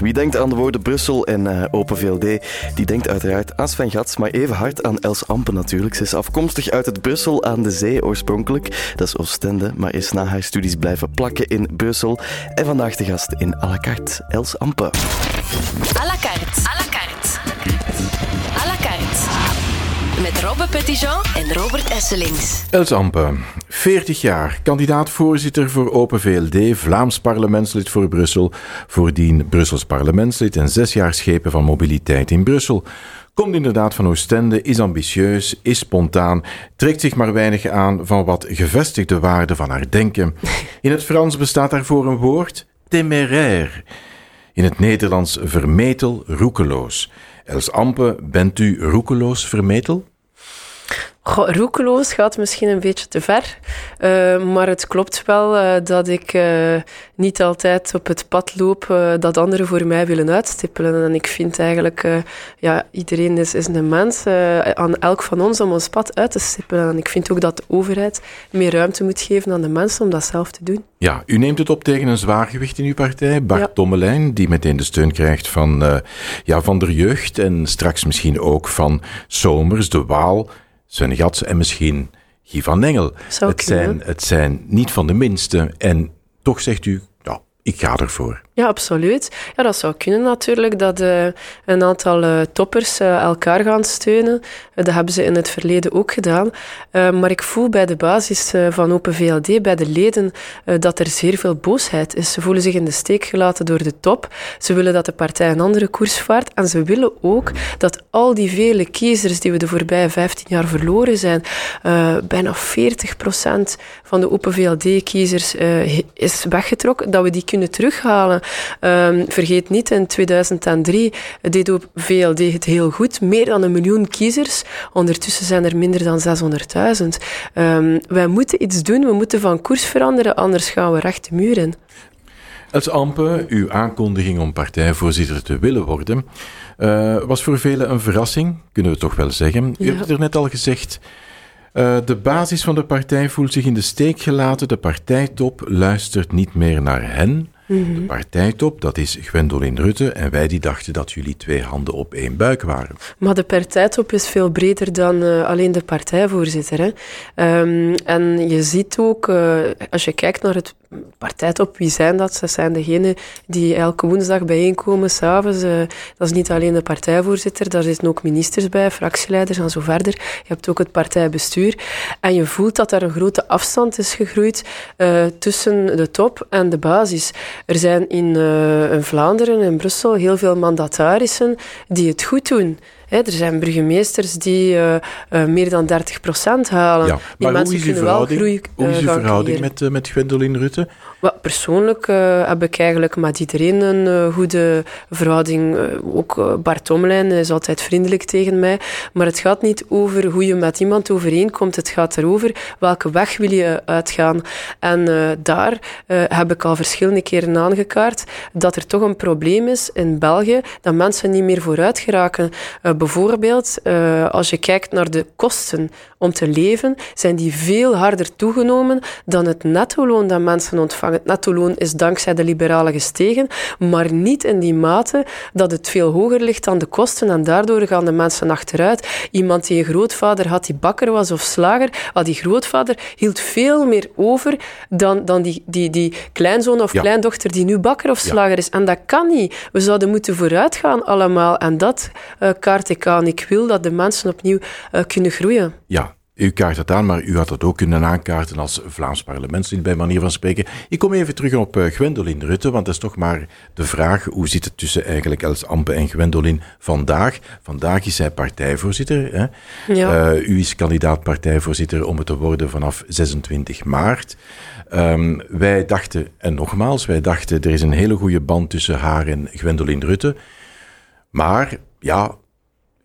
Wie denkt aan de woorden Brussel en uh, Open VLD, die denkt uiteraard aan Sven Gats, maar even hard aan Els Ampen natuurlijk. Ze is afkomstig uit het Brussel aan de zee oorspronkelijk. Dat is Oostende, maar is na haar studies blijven plakken in Brussel. En vandaag de gast in à la carte, Els Ampen. À la carte. À la carte. Met Robbe Petitjean en Robert Esselings. Els Ampe, 40 jaar, kandidaat-voorzitter voor Open VLD, Vlaams parlementslid voor Brussel, voordien Brussels parlementslid en zes jaar schepen van mobiliteit in Brussel. Komt inderdaad van Oostende, is ambitieus, is spontaan, trekt zich maar weinig aan van wat gevestigde waarden van haar denken. In het Frans bestaat daarvoor een woord, téméraire. In het Nederlands vermetel, roekeloos. Els Ampe, bent u roekeloos vermetel? Goh, roekeloos gaat misschien een beetje te ver. Uh, maar het klopt wel uh, dat ik uh, niet altijd op het pad loop dat anderen voor mij willen uitstippelen. En ik vind eigenlijk, ja, iedereen is, is een mens, aan elk van ons om ons pad uit te stippelen. En ik vind ook dat de overheid meer ruimte moet geven aan de mensen om dat zelf te doen. Ja, u neemt het op tegen een zwaargewicht in uw partij, Bart ja. Tommelijn, die meteen de steun krijgt van, ja, van de jeugd en straks misschien ook van Somers, de Waal. Sven Gats en misschien Guy van Engel. Het zijn, het zijn niet van de minste. En toch zegt u, ja, ik ga ervoor. Ja, absoluut. Ja, dat zou kunnen natuurlijk, dat uh, een aantal uh, toppers uh, elkaar gaan steunen. dat hebben ze in het verleden ook gedaan. maar ik voel bij de basis van Open VLD, bij de leden, dat er zeer veel boosheid is. Ze voelen zich in de steek gelaten door de top. Ze willen dat de partij een andere koers vaart. En ze willen ook dat al die vele kiezers die we de voorbije 15 jaar verloren zijn, bijna 40% van de Open VLD-kiezers is weggetrokken, dat we die kunnen terughalen. Um, vergeet niet, in 2003 deed VLD het heel goed. Meer dan een miljoen kiezers. Ondertussen zijn er minder dan 600.000. Um, wij moeten iets doen, we moeten van koers veranderen, anders gaan we recht de muur in. Els Ampe, uw aankondiging om partijvoorzitter te willen worden, uh, was voor velen een verrassing, kunnen we toch wel zeggen. U ja. hebt het er net al gezegd. Uh, de basis van de partij voelt zich in de steek gelaten. De partijtop luistert niet meer naar hen. Mhm. De partijtop, dat is Gwendolyn Rutte. En wij die dachten dat jullie twee handen op één buik waren. Maar de partijtop is veel breder dan uh, alleen de partijvoorzitter. Hè. Um, en je ziet ook, uh, als je kijkt naar het partijtop, wie zijn dat? Dat zijn degenen die elke woensdag bijeenkomen, s'avonds. Uh, dat is niet alleen de partijvoorzitter, daar zitten ook ministers bij, fractieleiders en zo verder. Je hebt ook het partijbestuur. En je voelt dat er een grote afstand is gegroeid tussen de top en de basis. Er zijn in, uh, in Vlaanderen, in Brussel, heel veel mandatarissen die het goed doen. er zijn burgemeesters die uh, uh, meer dan 30% halen. Ja, die maar mensen hoe is verhouding, wel groei, hoe is uw verhouding met, met Gwendolyn Rutte? Persoonlijk uh, heb ik eigenlijk met iedereen een uh, goede verhouding. Uh, ook Bart Tomlijn is altijd vriendelijk tegen mij. Maar het gaat niet over hoe je met iemand overeenkomt. Het gaat erover welke weg wil je uitgaan. En daar heb ik al verschillende keren aangekaart dat er toch een probleem is in België dat mensen niet meer vooruit geraken. bijvoorbeeld, als je kijkt naar de kosten om te leven, zijn die veel harder toegenomen dan het netto-loon dat mensen ontvangen. Het netto-loon is dankzij de liberalen gestegen, maar niet in die mate dat het veel hoger ligt dan de kosten en daardoor gaan de mensen achteruit. Iemand die een grootvader had die bakker was of slager, al die grootvader hield veel meer over dan, dan die, die, die kleinzoon of kleindochter die nu bakker of slager is. En dat kan niet. We zouden moeten vooruitgaan allemaal en dat uh, kaart ik aan. Ik wil dat de mensen opnieuw uh, kunnen groeien. Ja, u kaart het aan, maar u had het ook kunnen aankaarten als Vlaams parlementslid, bij manier van spreken. Ik kom even terug op uh, Gwendolyn Rutte, want dat is toch maar de vraag: hoe zit het tussen eigenlijk Els Ampe en Gwendolyn vandaag? Vandaag is zij partijvoorzitter. Hè? Ja. Uh, u is kandidaat partijvoorzitter om het te worden vanaf 26 maart. Um, wij dachten, en nogmaals, wij dachten er is een hele goede band tussen haar en Gwendolyn Rutte. Maar ja,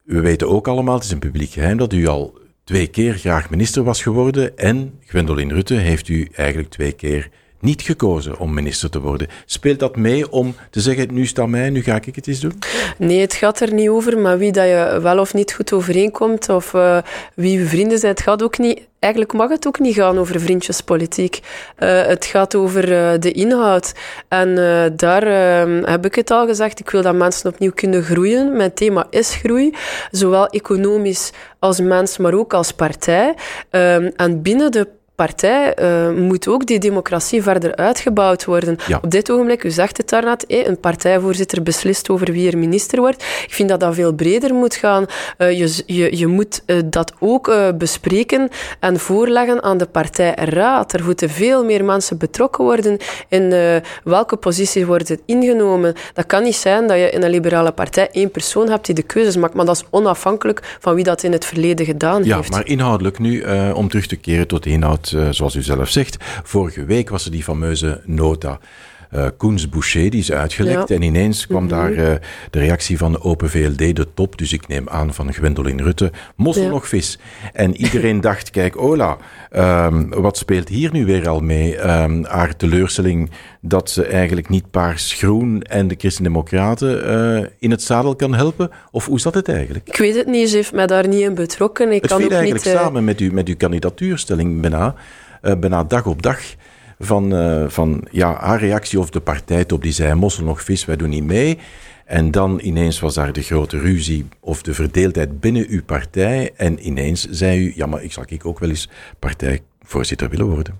we weten ook allemaal, het is een publiek geheim, dat u al twee keer graag minister was geworden en Gwendolyn Rutte heeft u eigenlijk twee keer niet gekozen om minister te worden. Speelt dat mee om te zeggen, nu staat mij, nu ga ik het eens doen? Nee, het gaat er niet over, maar wie dat je wel of niet goed overeenkomt, of uh, wie vrienden zijn, het gaat ook niet eigenlijk mag het ook niet gaan over vriendjespolitiek. Uh, het gaat over uh, de inhoud. En daar ehm, heb ik het al gezegd. Ik wil dat mensen opnieuw kunnen groeien. Mijn thema is groei, zowel economisch als mens, maar ook als partij. Ehm, en binnen de partij uh, moet ook die democratie verder uitgebouwd worden. Ja. Op dit ogenblik, u zegt het daarnet, eh, een partijvoorzitter beslist over wie er minister wordt. Ik vind dat dat veel breder moet gaan. Uh, je, je, je moet uh, dat ook bespreken en voorleggen aan de partijraad. Er moeten veel meer mensen betrokken worden in welke positie wordt het ingenomen. Dat kan niet zijn dat je in een liberale partij één persoon hebt die de keuzes maakt, maar dat is onafhankelijk van wie dat in het verleden gedaan ja, heeft. Ja, maar inhoudelijk nu, om terug te keren tot de inhoud zoals u zelf zegt. Vorige week was er die fameuze nota. Uh, Koens Boucher, die is uitgelekt. Ja. En ineens kwam mm -hmm. daar uh, de reactie van de Open VLD, de top, dus ik neem aan van Gwendoline Rutte, mossel ja. nog vis. En iedereen dacht, kijk, Ola, um, wat speelt hier nu weer al mee? Um, haar teleurstelling dat ze eigenlijk niet paars-groen en de Christen-Democraten uh, in het zadel kan helpen? Of hoe zat het eigenlijk? Ik weet het niet, ze heeft mij daar niet in betrokken. Ik het kan viel ook eigenlijk niet, samen met, u, met uw kandidatuurstelling bijna, bijna dag op dag van, uh, van ja, haar reactie of de partijtop die zei mossel nog vis, wij doen niet mee. En dan ineens was daar de grote ruzie of de verdeeldheid binnen uw partij. En ineens zei u, ja, maar ik zal ik ook wel eens partijvoorzitter willen worden.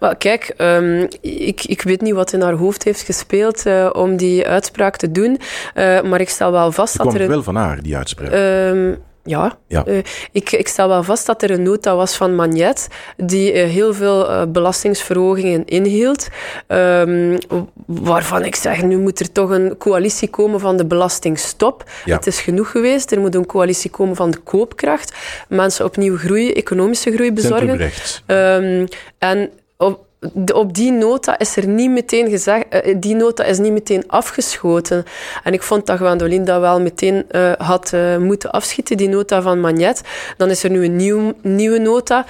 Well, kijk, um, ik, ik weet niet wat in haar hoofd heeft gespeeld uh, om die uitspraak te doen. Uh, maar ik stel wel vast dat er... Een... wel van haar, die uitspraak. Um, ja, ja. Uh, ik, ik, stel wel vast dat er een nota was van Magnet die uh, heel veel uh, belastingsverhogingen inhield. Um, waarvan ik zeg, nu moet er toch een coalitie komen van de belastingstop. Ja. Het is genoeg geweest. Er moet een coalitie komen van de koopkracht. Mensen opnieuw groei, economische groei bezorgen. Um, en op, op die nota is er niet meteen gezegd, uh, die nota is niet meteen afgeschoten. En ik vond dat Gwendoline dat wel meteen uh, had uh, moeten afschieten, die nota van Magnet. Dan is er nu een nieuw, nieuwe nota.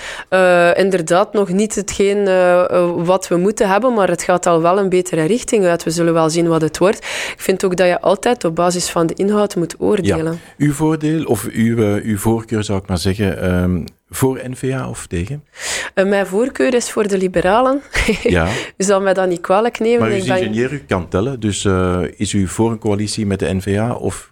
inderdaad, nog niet hetgeen wat we moeten hebben, maar het gaat al wel een betere richting uit. We zullen wel zien wat het wordt. Ik vind ook dat je altijd op basis van de inhoud moet oordelen. Uw voordeel, of uw, uw voorkeur zou ik maar zeggen, um, voor N-VA of tegen? Uh, mijn voorkeur is voor de liberalen. Ja. u zal mij dat niet kwalijk nemen. Maar u is ingenieur, u kan tellen. Dus uh, is u voor een coalitie met de N-VA of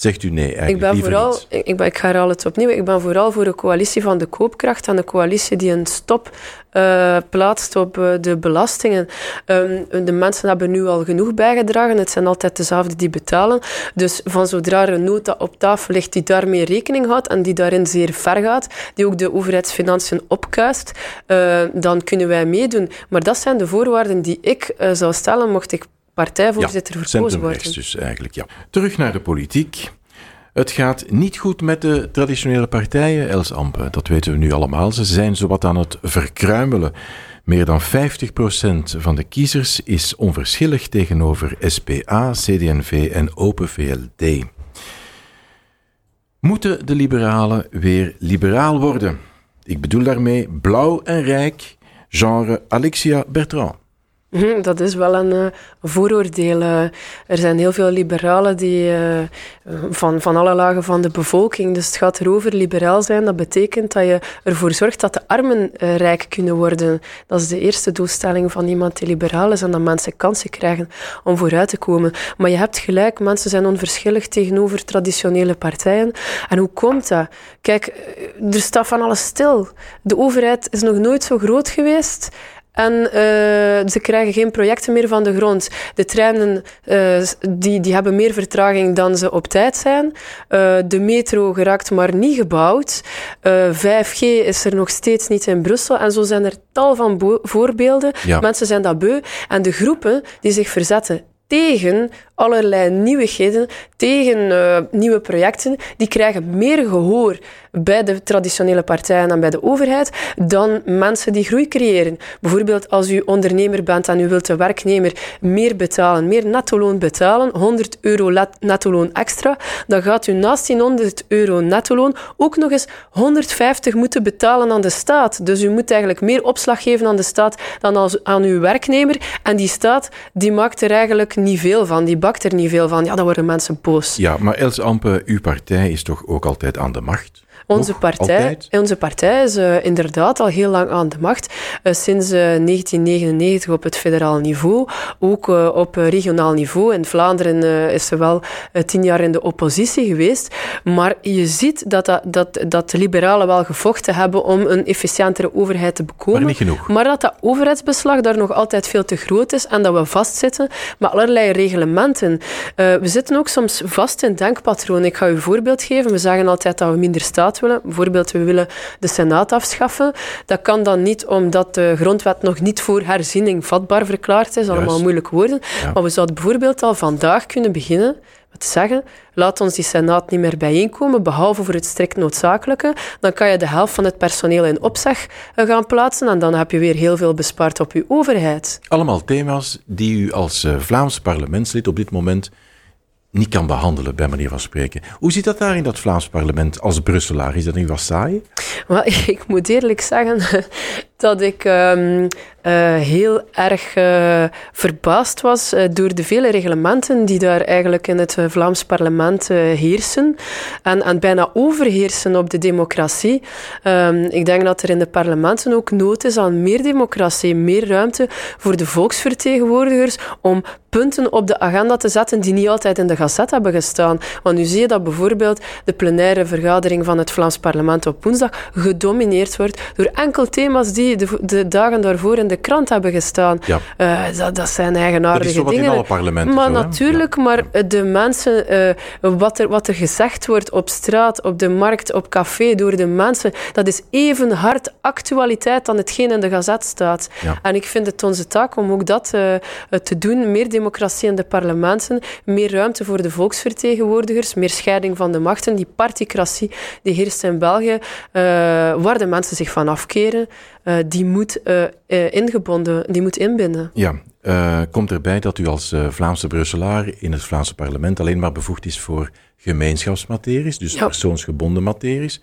zegt u nee eigenlijk ik ben vooral, niet? ik, ben, ik herhaal het opnieuw. Ik ben vooral voor een coalitie van de koopkracht en een coalitie die een stop uh, plaatst op uh, de belastingen. Um, de mensen hebben nu al genoeg bijgedragen. Het zijn altijd dezelfde die betalen. Dus van zodra er een nota op tafel ligt die daarmee rekening houdt en die daarin zeer ver gaat, die ook de overheidsfinanciën opkuist, uh, dan kunnen wij meedoen. Maar dat zijn de voorwaarden die ik zou stellen mocht ik partijvoorzitter ja, verkozen worden. dus eigenlijk, ja. Terug naar de politiek. Het gaat niet goed met de traditionele partijen, Els Ampe. Dat weten we nu allemaal. Ze zijn zowat aan het verkruimelen. Meer dan 50% van de kiezers is onverschillig tegenover SPA, CD&V en Open VLD. Moeten de liberalen weer liberaal worden? Ik bedoel daarmee blauw en rijk, genre Alexia Bertrand. Dat is wel een uh, vooroordeel. Uh, er zijn heel veel liberalen die, uh, van, van alle lagen van de bevolking. Dus het gaat erover liberaal zijn. Dat betekent dat je ervoor zorgt dat de armen rijk kunnen worden. Dat is de eerste doelstelling van iemand die liberaal is. En dat mensen kansen krijgen om vooruit te komen. Maar je hebt gelijk, mensen zijn onverschillig tegenover traditionele partijen. En hoe komt dat? Kijk, er staat van alles stil. De overheid is nog nooit zo groot geweest. En uh, ze krijgen geen projecten meer van de grond. De treinen uh, die, die hebben meer vertraging dan ze op tijd zijn. Uh, de metro geraakt maar niet gebouwd. 5G is er nog steeds niet in Brussel. En zo zijn er tal van voorbeelden. Ja. Mensen zijn dat beu. En de groepen die zich verzetten tegen allerlei nieuwigheden, tegen uh, nieuwe projecten, die krijgen meer gehoor bij de traditionele partijen en bij de overheid dan mensen die groei creëren. Bijvoorbeeld als u ondernemer bent en u wilt de werknemer meer betalen, meer netto-loon betalen, 100 euro netto-loon extra, dan gaat u naast die 100 euro netto-loon ook nog eens 150 moeten betalen aan de staat. Dus u moet eigenlijk meer opslag geven aan de staat dan als, aan uw werknemer. En die staat die maakt er eigenlijk niet veel van, die bakt er niet veel van. Ja, dan worden mensen boos. Ja, maar Els Ampe, uw partij is toch ook altijd aan de macht? Onze partij, onze partij is uh, inderdaad al heel lang aan de macht. Uh, sinds uh, 1999 op het federaal niveau, ook op regionaal niveau. In Vlaanderen is ze wel tien jaar in de oppositie geweest. Maar je ziet dat, dat, dat, dat de liberalen wel gevochten hebben om een efficiëntere overheid te bekomen. Maar niet genoeg. Maar dat dat overheidsbeslag daar nog altijd veel te groot is en dat we vastzitten met allerlei reglementen. we zitten ook soms vast in denkpatronen. Ik ga u een voorbeeld geven. We zeggen altijd dat we minder staat willen. Bijvoorbeeld, we willen de Senaat afschaffen. Dat kan dan niet omdat de grondwet nog niet voor herziening vatbaar verklaard is. Allemaal moeilijke woorden. Maar we zouden bijvoorbeeld al vandaag kunnen beginnen met te zeggen, laat ons die Senaat niet meer bijeenkomen, behalve voor het strikt noodzakelijke. Dan kan je de helft van het personeel in opzeg eh, gaan plaatsen en dan heb je weer heel veel bespaard op je overheid. Allemaal thema's die u als eh, Vlaams parlementslid op dit moment niet kan behandelen, bij manier van spreken. Hoe zit dat daar in dat Vlaams parlement als Brusselaar? Is dat niet wat saai? Well, ik moet eerlijk zeggen dat ik um, uh, heel erg uh, verbaasd was uh, door de vele reglementen die daar eigenlijk in het Vlaams parlement heersen en, en bijna overheersen op de democratie. Um, ik denk dat er in de parlementen ook nood is aan meer democratie, meer ruimte voor de volksvertegenwoordigers om punten op de agenda te zetten die niet altijd in de gazet hebben gestaan. Want nu zie je dat bijvoorbeeld de plenaire vergadering van het Vlaams parlement op woensdag gedomineerd wordt door enkel thema's die de, de dagen daarvoor in de krant hebben gestaan. Ja. Uh, dat, dat, zijn eigenaardige dat is dingen. in alle parlementen maar zo, natuurlijk, ja. maar de mensen, uh, wat, er, wat er gezegd wordt op straat, op de markt, op café, door de mensen, dat is even hard actualiteit dan hetgeen in de gazet staat. Ja. En ik vind het onze taak om ook dat uh, te doen. Meer democratie in de parlementen, meer ruimte voor de volksvertegenwoordigers, meer scheiding van de machten. Die particratie die heerst in België, waar de mensen zich van afkeren. Uh, die moet uh, uh, ingebonden, die moet inbinden. Ja, komt erbij dat u als Vlaamse Brusselaar in het Vlaamse parlement alleen maar bevoegd is voor gemeenschapsmateries, dus ja. persoonsgebonden materies.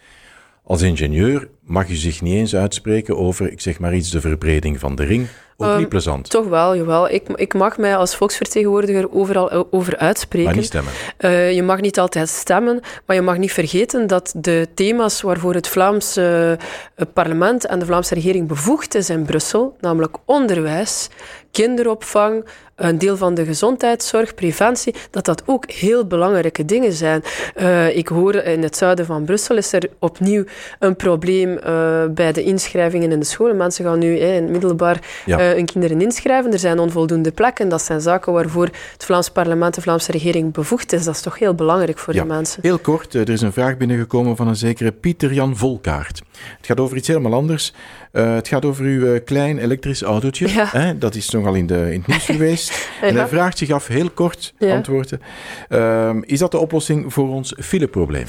Als ingenieur mag u zich niet eens uitspreken over, ik zeg maar iets, de verbreding van de ring. Ook um, niet plezant. Toch wel, jawel. Ik, ik mag mij als volksvertegenwoordiger overal over uitspreken. Maar niet stemmen. Uh, je mag niet altijd stemmen, maar je mag niet vergeten dat de thema's waarvoor het Vlaamse uh, parlement en de Vlaamse regering bevoegd is in Brussel, namelijk onderwijs, kinderopvang, een deel van de gezondheidszorg, preventie, dat dat ook heel belangrijke dingen zijn. Uh, ik hoor in het zuiden van Brussel is er opnieuw een probleem uh, bij de inschrijvingen in de scholen. Mensen gaan nu eh, in het middelbaar ja. Uh, hun kinderen inschrijven. Er zijn onvoldoende plekken. Dat zijn zaken waarvoor het Vlaams parlement, de Vlaamse regering bevoegd is. Dat is toch heel belangrijk voor ja. de mensen. Heel kort, er is een vraag binnengekomen van een zekere Pieter-Jan Volkaart. Het gaat over iets helemaal anders. het gaat over uw klein elektrisch autootje. Ja. Hè? Dat is nogal in, de, in het nieuws geweest. En hij vraagt zich af, heel kort antwoorden, uh, is dat de oplossing voor ons fileprobleem?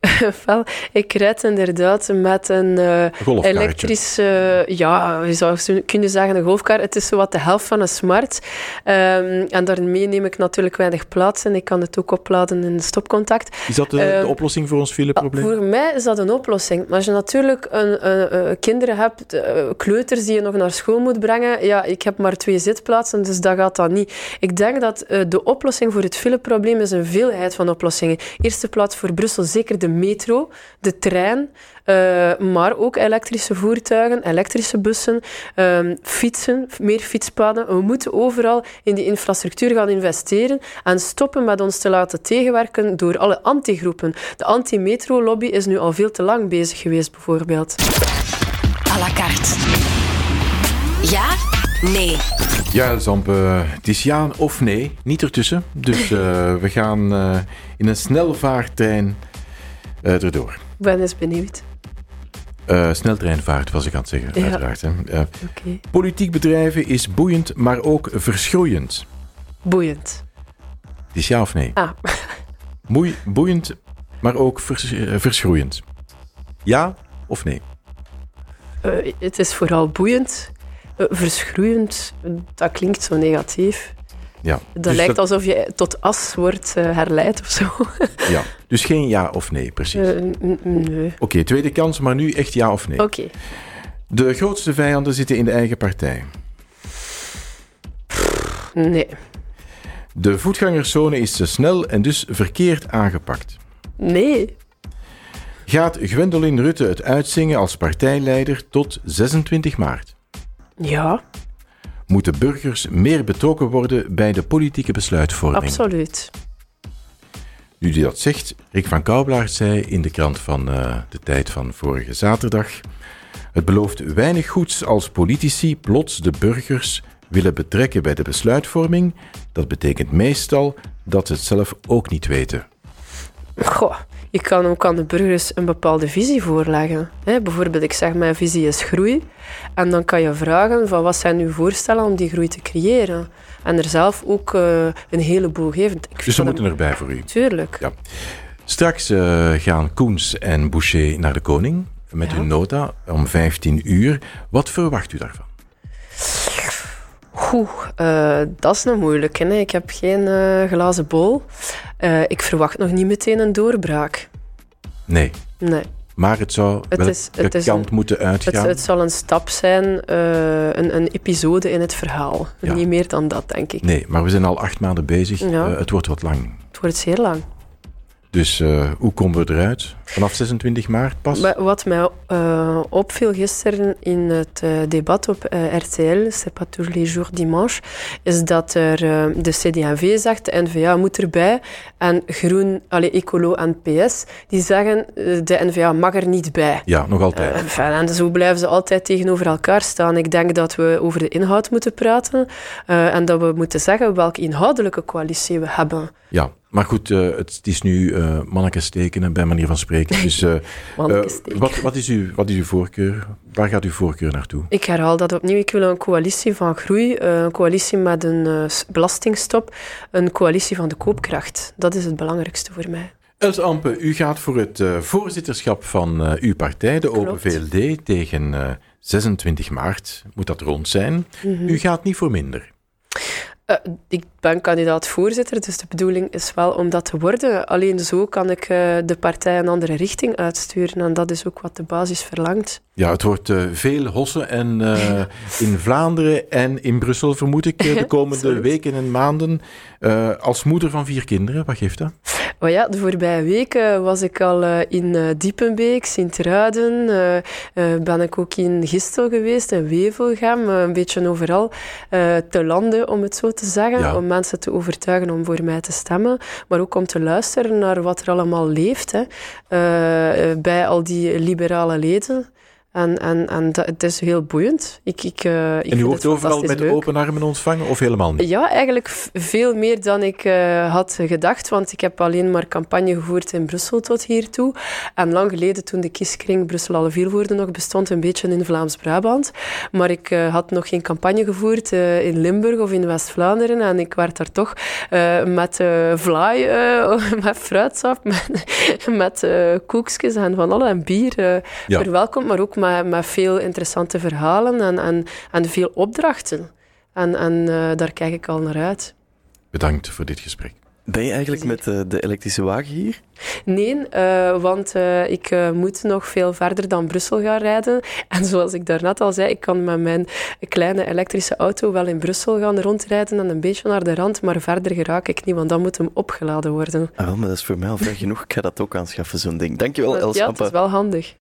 Wel, ik rijd inderdaad met een uh, elektrische, uh, ja, je zou kunnen zeggen een golfkar. Het is zo wat de helft van een smart. Um, en daarmee neem ik natuurlijk weinig plaats en ik kan het ook opladen in stopcontact. Is dat de, de oplossing voor ons fileprobleem? Voor mij is dat een oplossing. Maar als je natuurlijk een, een, kinderen hebt, kleuters die je nog naar school moet brengen, ja, ik heb maar twee zitplaatsen, dus dat gaat dan niet. Ik denk dat de oplossing voor het fileprobleem is een veelheid van oplossingen. Eerste plaats voor Brussel zeker de metro, de trein, uh, maar ook elektrische voertuigen, elektrische bussen, um, fietsen, meer fietspaden. We moeten overal in die infrastructuur gaan investeren en stoppen met ons te laten tegenwerken door alle antigroepen. De anti-metro-lobby is nu al veel te lang bezig geweest, bijvoorbeeld. À la carte. Ja? Nee. Ja, Zamp, uh, het is ja of nee, niet ertussen. Dus uh, we gaan uh, in een snelvaarttrein uh, erdoor. Ik ben eens benieuwd. Uh, sneltreinvaart was ik aan het zeggen, ja. uiteraard. Hè. Uh, okay. Politiek bedrijven is boeiend, maar ook verschroeiend. Boeiend. Het is ja of nee? Ah. Moei, boeiend, maar ook vers, verschroeiend. Ja of nee? Uh, het is vooral boeiend. Verschroeiend, dat klinkt zo negatief. Ja, dat dus lijkt alsof je tot as wordt uh, herleid of zo. ja, dus geen ja of nee, precies. nee. Oké, okay, tweede kans, maar nu echt ja of nee. Oké. Okay. De grootste vijanden zitten in de eigen partij. Nee. De voetgangerszone is te snel en dus verkeerd aangepakt. Nee. Gaat Gwendolyn Rutte het uitzingen als partijleider tot 26 maart? Ja. Moeten burgers meer betrokken worden bij de politieke besluitvorming? Absoluut. Nu die dat zegt, Rick van Koublaert zei in de krant van uh, de tijd van vorige zaterdag... Het belooft weinig goeds als politici plots de burgers willen betrekken bij de besluitvorming. Dat betekent meestal dat ze het zelf ook niet weten. Goh, je kan ook aan de burgers een bepaalde visie voorleggen. bijvoorbeeld, ik zeg mijn visie is groei. En dan kan je vragen van wat zijn uw voorstellen om die groei te creëren. En er zelf ook uh, een heleboel geven. Ik dus ze moeten erbij voor u? Tuurlijk. Ja. Straks uh, gaan Koens en Boucher naar de koning met ja. hun nota om 15 uur. Wat verwacht u daarvan? Oeh, uh, dat is nog moeilijk. Hè? Ik heb geen glazen bol. Uh, ik verwacht nog niet meteen een doorbraak. Nee. Nee. Maar het zou het is, het kant een, moeten uitgaan. Het, het, zal een stap zijn, een, een, episode in het verhaal. Ja. Niet meer dan dat, denk ik. Nee, maar we zijn al acht maanden bezig. Ja. het wordt wat lang. Het wordt zeer lang. Dus hoe komen we eruit? Vanaf 26 maart pas? Wat mij uh, opviel gisteren in het uh, debat op RTL, C'est pas tous les jours dimanche, is dat er de CD&V zegt, de N-VA moet erbij, en Groen, allee, Ecolo en PS, die zeggen de N-VA mag er niet bij. Ja, nog altijd. Enfin, en zo blijven ze altijd tegenover elkaar staan. Ik denk dat we over de inhoud moeten praten en dat we moeten zeggen welke inhoudelijke coalitie we hebben. Ja, maar goed, het, is nu mannetjes tekenen, bij manier van spreken. Dus, uh, wat, wat, is uw, wat is uw voorkeur? Waar gaat uw voorkeur naartoe? Ik herhaal dat opnieuw. Ik wil een coalitie van groei, een coalitie met een belastingstop, een coalitie van de koopkracht. Dat is het belangrijkste voor mij. Els Ampe, u gaat voor het voorzitterschap van uw partij, de Open VLD, tegen 26 maart. Moet dat rond zijn. Mm -hmm. U gaat niet voor minder. Uh, ik ben kandidaat-voorzitter, dus de bedoeling is wel om dat te worden. Alleen zo kan ik uh, de partij een andere richting uitsturen en dat is ook wat de basis verlangt. Ja, het wordt uh, veel hossen en in Vlaanderen en in Brussel vermoed ik de komende weken en maanden. als moeder van vier kinderen, wat geeft dat? Oh ja, de voorbije weken was ik al in Diepenbeek, Sint-Ruiden, ben ik ook in Gistel geweest, in Wevelgem, een beetje overal te landen, om het zo te zeggen. Ja. Om mensen te overtuigen om voor mij te stemmen. Maar ook om te luisteren naar wat er allemaal leeft hè. Bij al die liberale leden. En, en, en dat, het is heel boeiend. Ik, ik, uh, ik en u wordt overal met leuk. open armen ontvangen of helemaal niet? Ja, eigenlijk veel meer dan ik uh, had gedacht. Want ik heb alleen maar campagne gevoerd in Brussel tot hiertoe. En lang geleden, toen de kieskring Brussel alle Vielwoorden nog bestond, een beetje in Vlaams-Brabant. Maar ik uh, had nog geen campagne gevoerd in Limburg of in West-Vlaanderen. En ik werd daar toch met vlaai, met fruitsap, met, met koekjes en van alle en bier verwelkomd. Maar ook met, met veel interessante verhalen en, en, en veel opdrachten. En, en uh, daar kijk ik al naar uit. Bedankt voor dit gesprek. Ben je eigenlijk met uh, de elektrische wagen hier? Nee, uh, want uh, ik moet nog veel verder dan Brussel gaan rijden. En zoals ik daarnet al zei, ik kan met mijn kleine elektrische auto wel in Brussel gaan rondrijden en een beetje naar de rand, maar verder geraak ik niet, want dan moet hem opgeladen worden. Ah, wel, maar dat is voor mij al ver genoeg. Ik ga dat ook aanschaffen, zo'n ding. Dankjewel, Els Ja, het is wel handig.